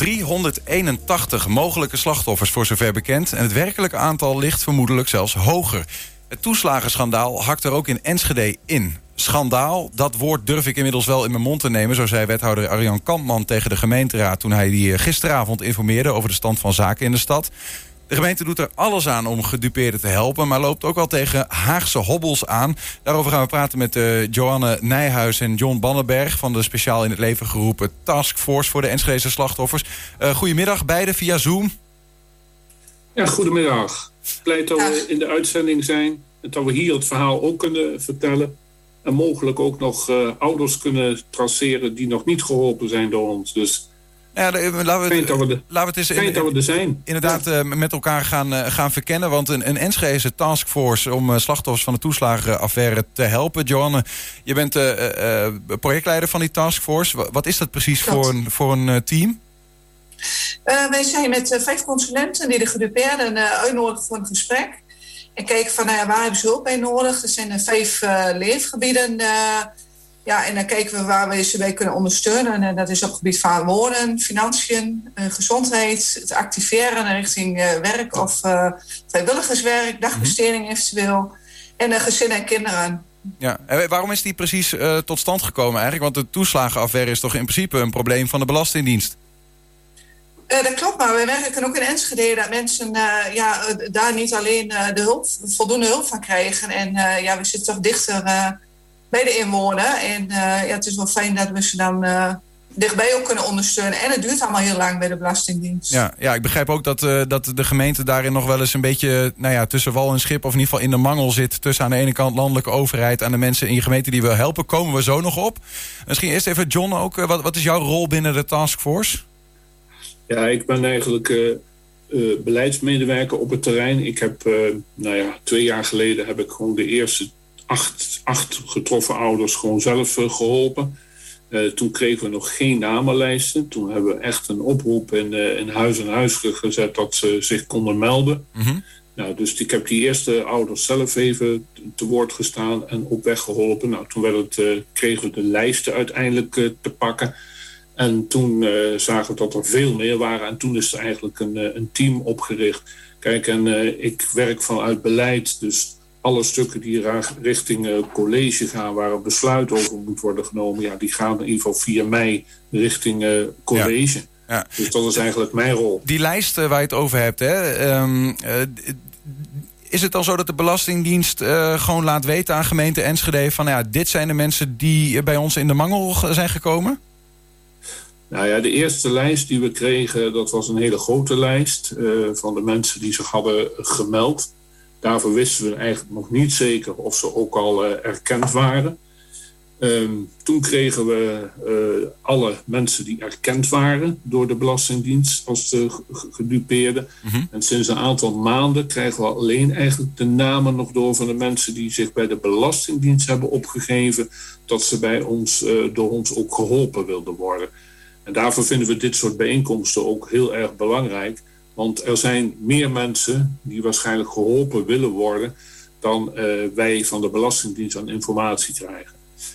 381 mogelijke slachtoffers voor zover bekend. En het werkelijke aantal ligt vermoedelijk zelfs hoger. Het toeslagenschandaal hakt er ook in Enschede in. Schandaal, dat woord durf ik inmiddels wel in mijn mond te nemen... zo zei wethouder Arjan Kampman tegen de gemeenteraad... toen hij die eh, gisteravond informeerde over de stand van zaken in de stad. De gemeente doet er alles aan om gedupeerden te helpen... maar loopt ook al tegen Haagse hobbels aan. Daarover gaan we praten met uh, Joanne Nijhuis en John Bannenberg... van de speciaal in het leven geroepen Taskforce voor de Enschedese slachtoffers. Uh, goedemiddag, beide via Zoom. Ja, goedemiddag. Blij dat we in de uitzending zijn... en dat we hier het verhaal ook kunnen vertellen... en mogelijk ook nog uh, ouders kunnen traceren... die nog niet geholpen zijn door ons. Dus ja, laten we, het, laten we het eens in, er zijn. inderdaad ja. uh, met elkaar gaan, uh, gaan verkennen. Want een, een Enschede taskforce om uh, slachtoffers van de toeslagenaffaire te helpen. Joanne, je bent projectleider van die taskforce. Wat is dat precies voor een, voor een team? wij zijn met vijf consulenten die de gedupeerden uitnodigen voor een gesprek. En kijken van nou waar hebben ze hulp bij nodig. Er zijn vijf leefgebieden ja, en dan kijken we waar we ze bij kunnen ondersteunen. En dat is op het gebied van wonen, financiën, uh, gezondheid, het activeren richting uh, werk of vrijwilligerswerk, dagbesteding mhm. eventueel. En gezinnen en kinderen. Ja, en waarom is die precies tot stand gekomen eigenlijk? Want de toeslagenaffaire is toch in principe een probleem van de Belastingdienst? dat klopt, maar we merken ook in Enschede dat mensen ja, daar niet alleen de hulp, voldoende hulp van krijgen. En ja, we zitten toch dichter bij de inwoner. En uh, ja, het is wel fijn dat we ze dan uh, dichtbij ook kunnen ondersteunen. En het duurt allemaal heel lang bij de Belastingdienst. Ja, ja ik begrijp ook dat, uh, dat de gemeente daarin nog wel eens een beetje nou ja, tussen wal en schip... of in ieder geval in de mangel zit tussen aan de ene kant landelijke overheid... aan de mensen in je gemeente die wil helpen. Komen we zo nog op. Misschien eerst even John ook. wat, wat is jouw rol binnen de taskforce? Ja, ik ben eigenlijk... beleidsmedewerker op het terrein. Ik heb, nou ja, twee jaar geleden heb ik gewoon de eerste acht, acht getroffen ouders gewoon zelf uh, geholpen. Uh, toen kregen we nog geen namenlijsten. Toen hebben we echt een oproep in, uh, in huis en huis gezet dat ze zich konden melden. Mm -hmm. nou, dus ik heb die eerste ouders zelf even te woord gestaan en op weg geholpen. Nou, toen werd het, kregen we de lijsten uiteindelijk te pakken. En toen zagen we dat er veel meer waren. En toen is er eigenlijk een, een team opgericht. Kijk, en ik werk vanuit beleid, dus alle stukken die richting uh, college gaan, waar een besluit over moet worden genomen, ja, die gaan in ieder geval via mij richting uh, college. Ja. Ja. Dus dat is eigenlijk mijn rol. Die lijst uh, waar je het over hebt, hè, um, is het dan zo dat de Belastingdienst gewoon laat weten aan gemeente Enschede van ja, dit zijn de mensen die bij ons in de mangel zijn gekomen? Nou ja, de eerste lijst die we kregen, dat was een hele grote lijst van de mensen die zich hadden gemeld. Daarvoor wisten we eigenlijk nog niet zeker of ze ook al uh, erkend waren. Um, toen kregen we uh, alle mensen die erkend waren door de Belastingdienst als de gedupeerden. Mm -hmm. En sinds een aantal maanden krijgen we alleen eigenlijk de namen nog door van de mensen die zich bij de Belastingdienst hebben opgegeven dat ze bij ons, uh, door ons ook geholpen wilden worden. En daarvoor vinden we dit soort bijeenkomsten ook heel erg belangrijk. Want er zijn meer mensen die waarschijnlijk geholpen willen worden dan uh, wij van de Belastingdienst aan informatie krijgen.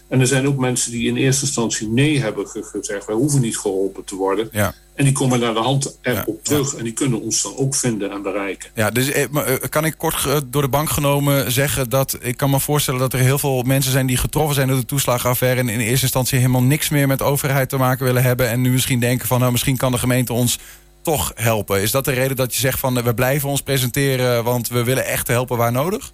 En er zijn ook mensen die in eerste instantie nee hebben gezegd: wij hoeven niet geholpen te worden. Ja. En die komen naar de hand erop ja, terug ja. en die kunnen ons dan ook vinden en bereiken. Ja, dus eh, kan ik kort door de bank genomen zeggen dat ik kan me voorstellen dat er heel veel mensen zijn die getroffen zijn door de toeslagenaffaire en in eerste instantie helemaal niks meer met overheid te maken willen hebben en nu misschien denken van nou misschien kan de gemeente ons toch helpen? Is dat de reden dat je zegt van we blijven ons presenteren, want we willen echt helpen waar nodig?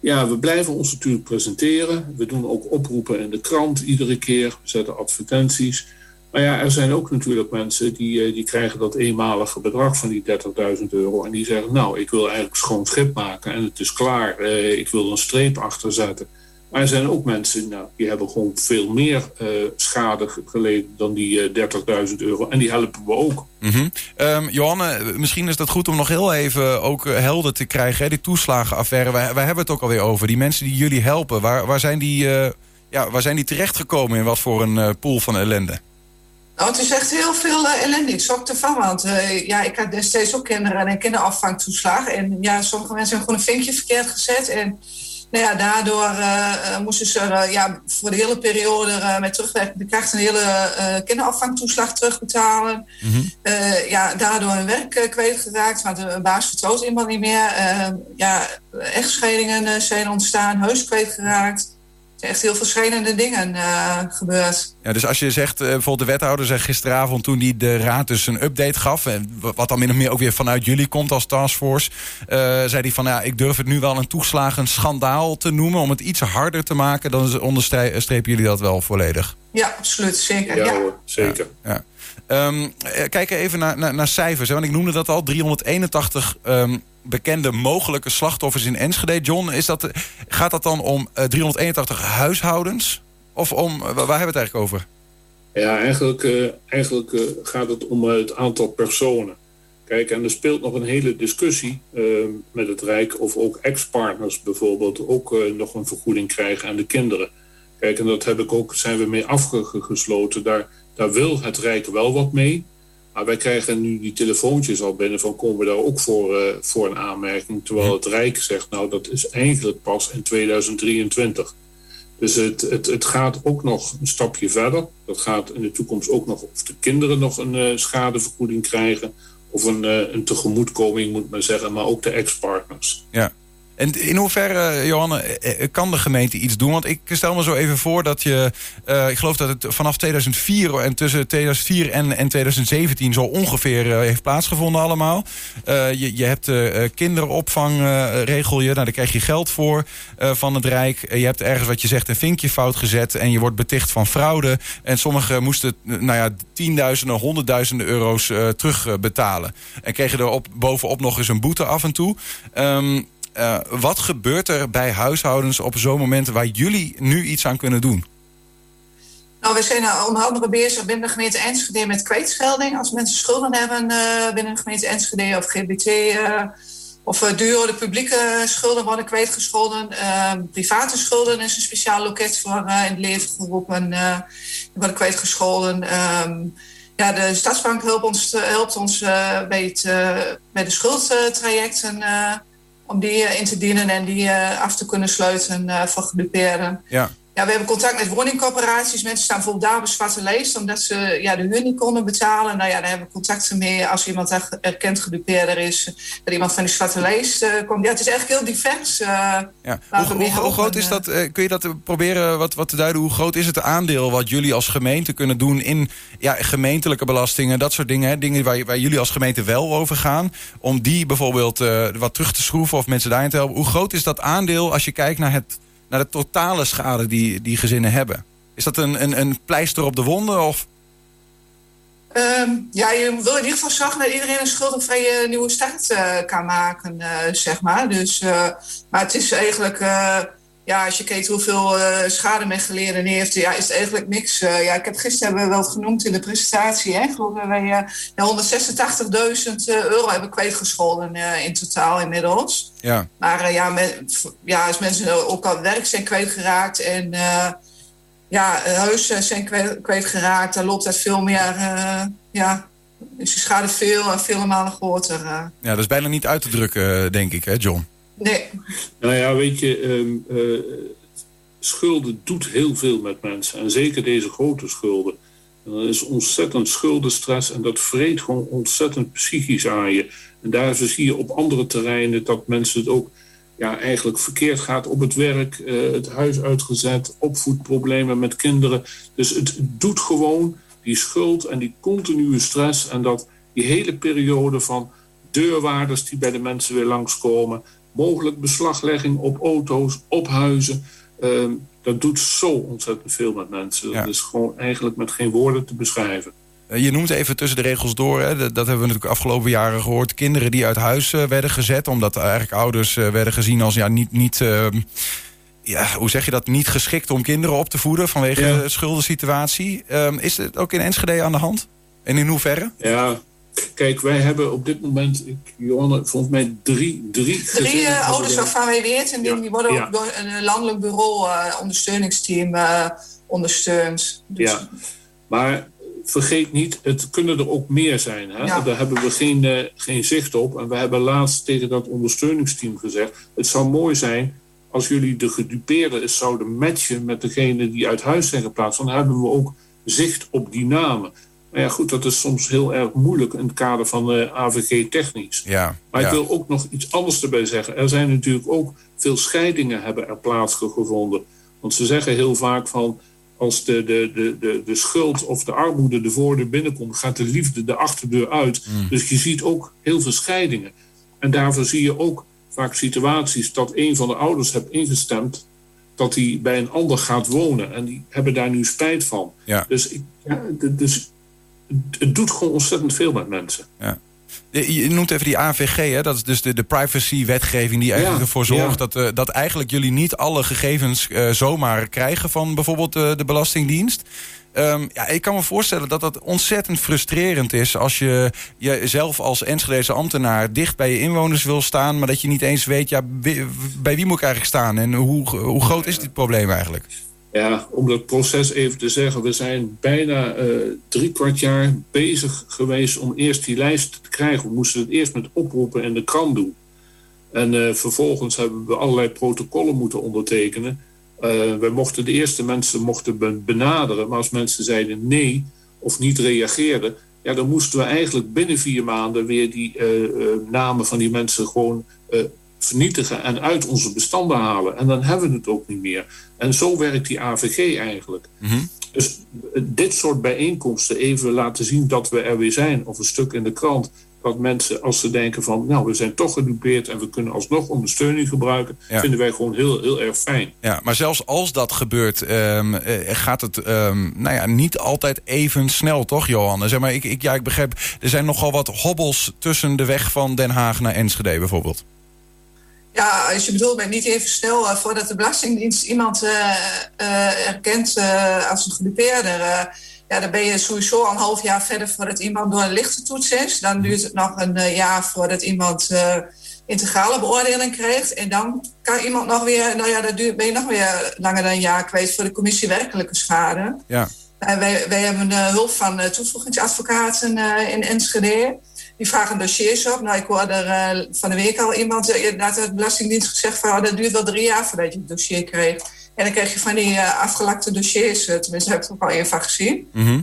Ja, we blijven ons natuurlijk presenteren. We doen ook oproepen in de krant iedere keer. We zetten advertenties. Maar ja, er zijn ook natuurlijk mensen die, eh, die krijgen dat eenmalige bedrag van die 30.000 euro. En die zeggen, nou, ik wil eigenlijk schoon schip maken en het is klaar. Eh, ik wil een streep achter zetten. Maar er zijn ook mensen nou, die hebben gewoon veel meer uh, schade geleden dan die uh, eh, 30.000 euro. En die helpen we ook. Mm -hmm. um, Johanne, misschien is dat goed om nog heel even ook eh, helder te krijgen. Hè? Die toeslagenaffaire, wij, wij hebben het ook alweer over. Die mensen die jullie helpen, waar, waar, zijn, die, uh, ja, waar zijn die terechtgekomen in wat voor een uh, pool van ellende? Nou, het is echt heel veel uh, ellende. Ik schrok ervan, want uh, ja, ik had destijds ook kinderen en kinderafvangtoeslag. En ja, sommige mensen hebben gewoon een vinkje verkeerd gezet. En Nou ja, daardoor uh, moesten ze uh, ja, voor de hele periode uh, met terugwerkende kracht een hele kinderafvangtoeslag terugbetalen. Mm -hmm. ja, daardoor hun werk kwijtgeraakt, want de baas vertrouwt iemand niet meer. ja, echtscheidingen zijn ontstaan, huis kwijtgeraakt echt heel verschillende dingen uh, gebeurd. Ja, dus als je zegt, uh, bijvoorbeeld de wethouder zei gisteravond toen hij de raad dus een update gaf, en wat dan min of meer ook weer vanuit jullie komt als taskforce, uh, zei hij van ja, ik durf het nu wel een toeslagen schandaal te noemen om het iets harder te maken, dan onderstrepen jullie dat wel volledig. Ja, absoluut, zeker. Ja, ja. Hoor, zeker. Ja, ja. Um, kijken even naar, naar, cijfers, want ik noemde dat al, 381 um, bekende mogelijke slachtoffers in Enschede. John, is dat, gaat dat dan om uh, 381 huishoudens? Of om, waar hebben we het eigenlijk over? Ja, eigenlijk, eigenlijk gaat het om het aantal personen. Kijk, en er speelt nog een hele discussie uh, met het Rijk of ook ex-partners bijvoorbeeld ook nog een vergoeding krijgen aan de kinderen. Kijk, en dat heb ik ook, zijn we mee afgesloten. Daar, daar wil het Rijk wel wat mee. Maar wij krijgen nu die telefoontjes al binnen van komen we daar ook voor, uh, voor een aanmerking. Terwijl het Rijk zegt, nou dat is eigenlijk pas in 2023. Dus het, het, het gaat ook nog een stapje verder. Dat gaat in de toekomst ook nog of de kinderen nog een uh, schadevergoeding krijgen. Of een, uh, een tegemoetkoming moet men zeggen, maar ook de ex-partners. Ja. En in hoeverre, Johanne, kan de gemeente iets doen? Want ik stel me zo even voor dat je... Uh, ik geloof dat het vanaf 2004 en tussen 2004 en, en 2017 zo ongeveer heeft plaatsgevonden allemaal. Je, je hebt kinderopvang, regel je. Nou, daar krijg je geld voor van het Rijk. je hebt ergens wat je zegt een vinkje fout gezet en je wordt beticht van fraude. En sommigen moesten nou ja, tienduizenden, honderdduizenden euro's terugbetalen. en kregen er op, bovenop nog eens een boete af en toe. Um, Uh, wat gebeurt er bij huishoudens op zo'n moment waar jullie nu iets aan kunnen doen? Nou, we zijn onder andere bezig binnen de gemeente Enschede met kwijtschelding. Als mensen schulden hebben uh, binnen de gemeente Enschede of GBT... Of uh, dure publieke schulden worden kwijtgescholden. Private schulden is een speciaal loket voor in het leven geroepen. Worden kwijtgescholden. Um, ja, de Stadsbank helpt ons, helpt ons bij de schuldtrajecten om die in te dienen en die af te kunnen sluiten uh, voor gedupeerden. Ja. Ja, we hebben contact met woningcorporaties. Mensen staan bijvoorbeeld daar op een zwarte lijst omdat ze ja, de huur niet konden betalen. Nou ja, daar hebben we contacten mee als iemand erkend gedupeerder is. Dat iemand van die zwarte lijst uh, komt. Ja, het is eigenlijk heel divers. Uh, ja. Hoe, hoe, hoe, groot is dat? Uh, kun je dat proberen wat, wat te duiden? Hoe groot is het aandeel wat jullie als gemeente kunnen doen in ja, gemeentelijke belastingen, dat soort dingen? Hè? Dingen waar, waar jullie als gemeente wel over gaan. Om die bijvoorbeeld wat terug te schroeven of mensen daarin te helpen. Hoe groot is dat aandeel als je kijkt naar het naar de totale schade die, die gezinnen hebben. Is dat een, een, een pleister op de wonden? Of? Um, ja, je wil in ieder geval zorgen dat iedereen een schuldenvrije nieuwe start uh, kan maken, uh, zeg maar. Dus, maar het is eigenlijk, ja, als je kijkt hoeveel schade men geleden heeft, ja, is het eigenlijk niks. ja, ik heb gisteren hebben we wel genoemd in de presentatie, hè. Geloof dat wij 186.000 euro hebben kwijtgescholden in totaal inmiddels. Ja. Maar ja, ja, als mensen ook al werk zijn kwijtgeraakt en ja, huizen zijn kwijtgeraakt, dan loopt dat veel meer, ja, is de schade veel, vele malen groter. Ja, dat is bijna niet uit te drukken, denk ik, hè, John? Nee. Nou ja, weet je, um, uh, schulden doet heel veel met mensen. En zeker deze grote schulden. En dat is ontzettend schuldenstress en dat vreet gewoon ontzettend psychisch aan je. En daar zie je op andere terreinen dat mensen het ook ja, eigenlijk verkeerd gaat op het werk, uh, het huis uitgezet, opvoedproblemen met kinderen. Dus het doet gewoon die schuld en die continue stress en dat die hele periode van deurwaarders die bij de mensen weer langskomen, mogelijk beslaglegging op auto's, op huizen. Uh, dat doet zo ontzettend veel met mensen. Ja. Dat is gewoon eigenlijk met geen woorden te beschrijven. Je noemt even tussen de regels door, hè, dat hebben we natuurlijk afgelopen jaren gehoord. Kinderen die uit huis uh, werden gezet, omdat eigenlijk ouders uh, werden gezien als ja, niet, niet uh, ja, hoe zeg je dat, niet geschikt om kinderen op te voeden vanwege ja. de schuldensituatie. Um, is het ook in Enschede aan de hand? En in hoeverre? Ja, kijk, wij hebben op dit moment, ik, Johanne, volgens mij drie... Drie, drie ouders waarvan wij weten, ja. die worden ja. door een landelijk bureau ondersteuningsteam ondersteund. Dus... Ja, maar vergeet niet, het kunnen er ook meer zijn. Hè? Ja. Daar hebben we geen, geen zicht op. En we hebben laatst tegen dat ondersteuningsteam gezegd... het zou mooi zijn als jullie de gedupeerden zouden matchen met degene die uit huis zijn geplaatst, dan hebben we ook zicht op die namen. Maar ja, goed, dat is soms heel erg moeilijk in het kader van de AVG technisch. Ja, maar ja. ik wil ook nog iets anders erbij zeggen. Er zijn natuurlijk ook veel scheidingen hebben er plaatsgevonden. Want ze zeggen heel vaak van als de, de, de, de, de schuld of de armoede de voordeur binnenkomt, gaat de liefde de achterdeur uit. Mm. Dus je ziet ook heel veel scheidingen. En daarvoor zie je ook vaak situaties dat een van de ouders heeft ingestemd dat hij bij een ander gaat wonen. En die hebben daar nu spijt van. Ja. Dus, ik, ja, dus het doet gewoon ontzettend veel met mensen. Ja. Je noemt even die AVG, hè? dat is dus de, de privacy-wetgeving die eigenlijk Ja, ervoor zorgt ja. dat, eh, dat eigenlijk jullie niet alle gegevens eh, zomaar krijgen van bijvoorbeeld eh, de Belastingdienst. Ehm, ja, ik kan me voorstellen dat dat ontzettend frustrerend is als je jezelf als Enschedeze ambtenaar dicht bij je inwoners wil staan, maar dat je niet eens weet, ja, bij wie moet ik eigenlijk staan en hoe, hoe groot is dit probleem eigenlijk? Ja, om dat proces even te zeggen. We zijn bijna eh, drie kwart jaar bezig geweest om eerst die lijst te krijgen. We moesten het eerst met oproepen in de krant doen. En eh, vervolgens hebben we allerlei protocollen moeten ondertekenen. Eh we mochten de eerste mensen mochten ben- benaderen. Maar als mensen zeiden nee of niet reageerden... Ja, dan moesten we eigenlijk binnen vier maanden weer die namen van die mensen gewoon vernietigen en uit onze bestanden halen. En dan hebben we het ook niet meer. En zo werkt die AVG eigenlijk. Mhm. Dus eh, dit soort bijeenkomsten even laten zien dat we er weer zijn, of een stuk in de krant. Dat mensen, als ze denken van, nou, we zijn toch gedupeerd en we kunnen alsnog ondersteuning gebruiken, Ja. vinden wij gewoon heel, heel erg fijn. Ja, maar zelfs als dat gebeurt, ehm, eh, gaat het ehm, nou ja, niet altijd even snel, toch, Johan? Zeg maar, ik, ik, ja, ik begrijp, er zijn nogal wat hobbels tussen de weg van Den Haag naar Enschede bijvoorbeeld. Ja, als je bedoelt met niet even snel eh, voordat de Belastingdienst iemand eh, eh, erkent als een gedupeerder. ja, dan ben je sowieso al een half jaar verder voordat iemand door een lichte toets is. Dan duurt het nog een jaar voordat iemand integrale beoordeling krijgt. En dan kan iemand nog weer, nou ja, dan duurt, ben je nog weer langer dan een jaar kwijt voor de commissie werkelijke schade. Ja. Wij, wij hebben eh, hulp van eh, toevoegingsadvocaten in Enschede. Die vragen dossiers op. Nou, ik hoorde er eh, van de week al iemand, eh, inderdaad, de Belastingdienst gezegd van, oh, dat duurt wel drie jaar voordat je het dossier kreeg. En dan krijg je van die eh, afgelakte dossiers, eh, tenminste, heb ik er al één van gezien. Mhm.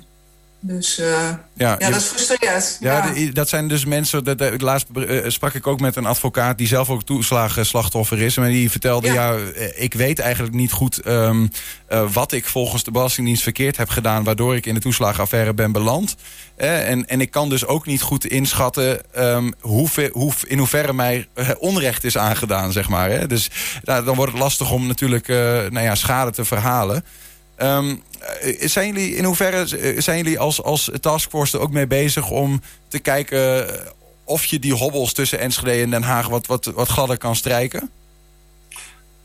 Dus eh, Ja, ja, dat is frustrerend. Ja, Ja, de- dat zijn dus mensen. Dat, dat- laatst eh, sprak ik ook met een advocaat die zelf ook toeslagenslachtoffer is. En die vertelde: ja, Ja. eh, ik weet eigenlijk niet goed ehm, eh, wat ik volgens de Belastingdienst verkeerd heb gedaan, waardoor ik in de toeslagenaffaire ben beland. Eh, en, en ik kan dus ook niet goed inschatten ehm, hoeveel, hoe, in hoeverre mij onrecht is aangedaan, zeg maar. Hè. Dus nou, dan wordt het lastig om natuurlijk nou ja, schade te verhalen. Ehm, eh, zijn jullie in hoeverre eh, zijn jullie als, als taskforce er ook mee bezig om te kijken eh, of je die hobbels tussen Enschede en Den Haag wat, wat, wat gladder kan strijken?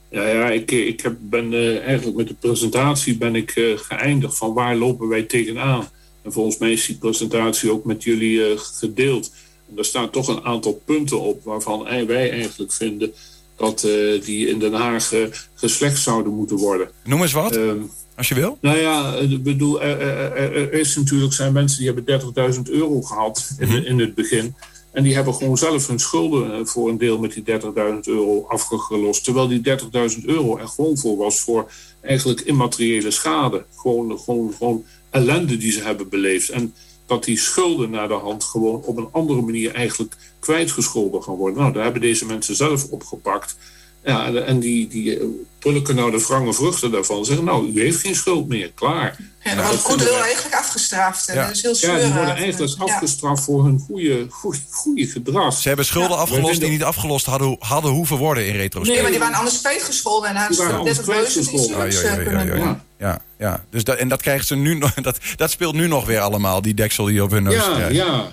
Ja, ja ik, ik heb, ben eigenlijk met de presentatie ben ik geëindigd van waar lopen wij tegenaan. En volgens mij is die presentatie ook met jullie gedeeld. En daar staan toch een aantal punten op waarvan wij eigenlijk vinden dat eh, die in Den Haag eh, geslecht zouden moeten worden. Noem eens wat, Ehm, als je wil. nou ja, ik bedoel, er, er, is natuurlijk zijn mensen die hebben 30.000 euro gehad in, Mhm. in het begin. En die hebben gewoon zelf hun schulden eh, voor een deel met die 30.000 euro afgelost. Terwijl die 30.000 euro er gewoon voor was voor eigenlijk immateriële schade. Gewoon, gewoon, gewoon ellende die ze hebben beleefd. En dat die schulden naar de hand gewoon op een andere manier eigenlijk kwijtgescholden gaan worden. Nou, daar hebben deze mensen zelf opgepakt. Ja, en- en die, die eh, pulken nou de wrange vruchten daarvan. Zeggen, nou, u heeft geen schuld meer, klaar. en dan wordt goed wil eigenlijk afgestraft. En Ja. dat is heel Ja, die worden eigenlijk Ja. afgestraft voor hun goede, goede, goede gedrag. Ze hebben schulden Ja. afgelost die niet afgelost hadden, hadden hoeven worden in retrospect. Nee, maar die waren anders kwijtgescholden. En hadden ze anders 30.000 kwijtgescholden. iets Ja, ja, ja, ja, kunnen ja, ja. Dus dat, en dat krijgen ze nu nog. Dat, dat speelt nu nog weer allemaal, die deksel die op hun neus Ja, ja,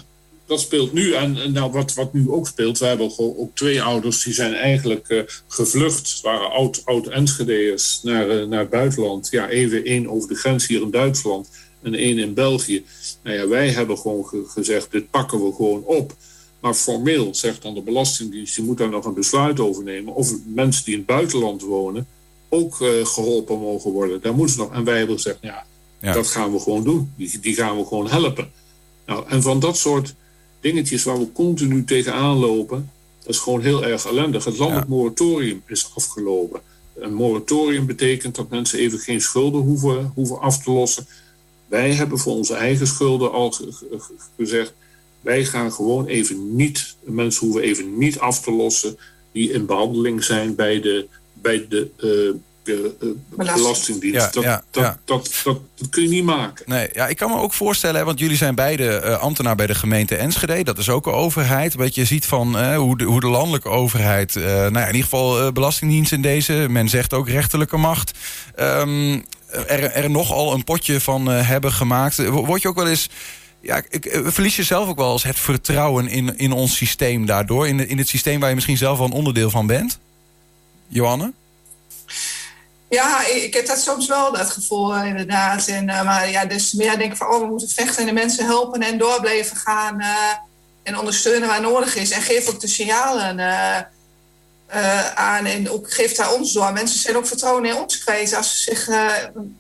dat speelt nu. En, en nou, wat, wat nu ook speelt, we hebben gewoon ook twee ouders die zijn eigenlijk eh, gevlucht. Waren oud, oud Enschede'ers naar, eh, naar het buitenland. Ja, even één over de grens hier in Duitsland en één in België. Nou ja, wij hebben gewoon ge- gezegd, dit pakken we gewoon op. Maar formeel zegt dan de Belastingdienst, je moet daar nog een besluit over nemen. Of mensen die in het buitenland wonen ook eh, geholpen mogen worden. Daar moeten ze nog. En wij hebben gezegd, ja, Ja. dat gaan we gewoon doen. Die, die gaan we gewoon helpen. Nou, en van dat soort dingetjes waar we continu tegenaan lopen, dat is gewoon heel erg ellendig. Het landelijk moratorium is afgelopen. een moratorium betekent dat mensen even geen schulden hoeven, hoeven af te lossen. Wij hebben voor onze eigen schulden al gezegd, wij gaan gewoon even niet, mensen hoeven even niet af te lossen die in behandeling zijn bij de, bij de uh, de, uh, Belastingdienst. dat, dat, Dat, dat, dat, kun je niet maken. Nee, ja, ik kan me ook voorstellen, want jullie zijn beide uh, ambtenaar bij de gemeente Enschede. Dat is ook een overheid. Wat je ziet van hoe, de, hoe de landelijke overheid, nou ja, in ieder geval Belastingdienst in deze, men zegt ook rechterlijke macht. Um, er, er nogal een potje van hebben gemaakt. Word je ook wel eens ja, ik, eh, verlies je zelf ook wel eens het vertrouwen in, in ons systeem daardoor? In, in het systeem waar je misschien zelf wel een onderdeel van bent? Johanne? Ja, ik heb dat soms wel, dat gevoel eh, inderdaad. En, uh, maar ja, dus meer denk ik van, oh, we moeten vechten en de mensen helpen en door blijven gaan. Uh, en ondersteunen waar nodig is. En geef ook de signalen aan en ook geef daar ons door. Mensen zijn ook vertrouwen in ons kwijt. Als ze zich,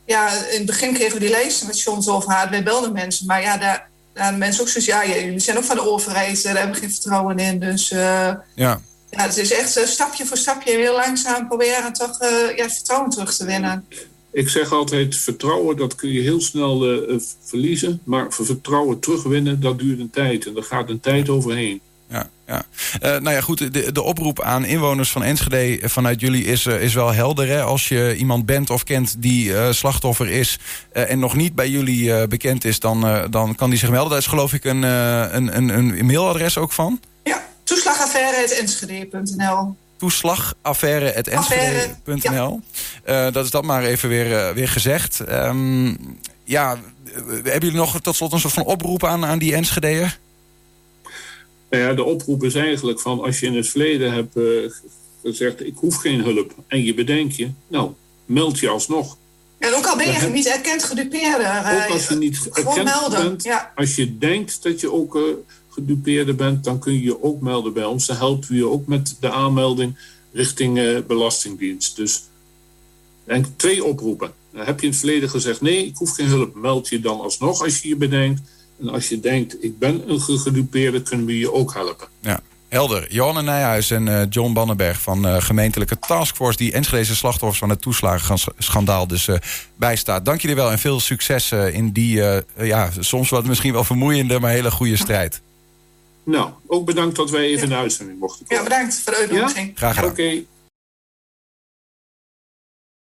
ja, in het begin kregen we die lijsten met John over wij belden mensen. Maar ja, daar de mensen ook zoiets, ja, jullie zijn ook van de overheid, daar hebben we geen vertrouwen in. Dus ja. Ja, het is echt uh, stapje voor stapje heel langzaam proberen toch uh, ja, vertrouwen terug te winnen. Ik zeg altijd, vertrouwen dat kun je heel snel verliezen. Maar vertrouwen terugwinnen, dat duurt een tijd. En daar gaat een tijd overheen ja, ja. Uh, nou ja, goed, de, de oproep aan inwoners van Enschede vanuit jullie is, uh, is wel helder. Hè? Als je iemand bent of kent die uh, slachtoffer is en nog niet bij jullie bekend is, dan, dan kan die zich melden. Daar is geloof ik een, een, een, een mailadres ook van. Ja, toeslagaffaire.enschede.nl toeslagaffaire.enschede.nl ja. Dat is dat maar even weer, weer gezegd. Um, ja, hebben jullie nog tot slot een soort van oproep aan, aan die Enschede'er? Nou ja, de oproep is eigenlijk van als je in het verleden hebt uh, gezegd ik hoef geen hulp en je bedenkt je, nou, meld je alsnog. En ook al ben je niet erkend gedupeerde. Ook als je niet erkend melden. bent, ja. als je denkt dat je ook uh, gedupeerde bent, dan kun je je ook melden bij ons. Dan helpen we je ook met de aanmelding richting uh, Belastingdienst. Dus en twee oproepen. heb je in het verleden gezegd nee, ik hoef geen hulp, meld je dan alsnog als je je bedenkt. En als je denkt, ik ben een gedupeerde, kunnen we je ook helpen. Ja. Helder. Johanne Nijhuis en uh, John Bannenberg van uh, gemeentelijke taskforce... die Enschedeze slachtoffers van het toeslagenschandaal dus bijstaat. Dank jullie wel en veel succes in die, ja, soms wat misschien wel vermoeiende... maar hele goede strijd. Nou, ook bedankt dat wij even ja. in de uitzending mochten komen. Ja, bedankt voor de uitnodiging. Ja? Graag gedaan. Oké.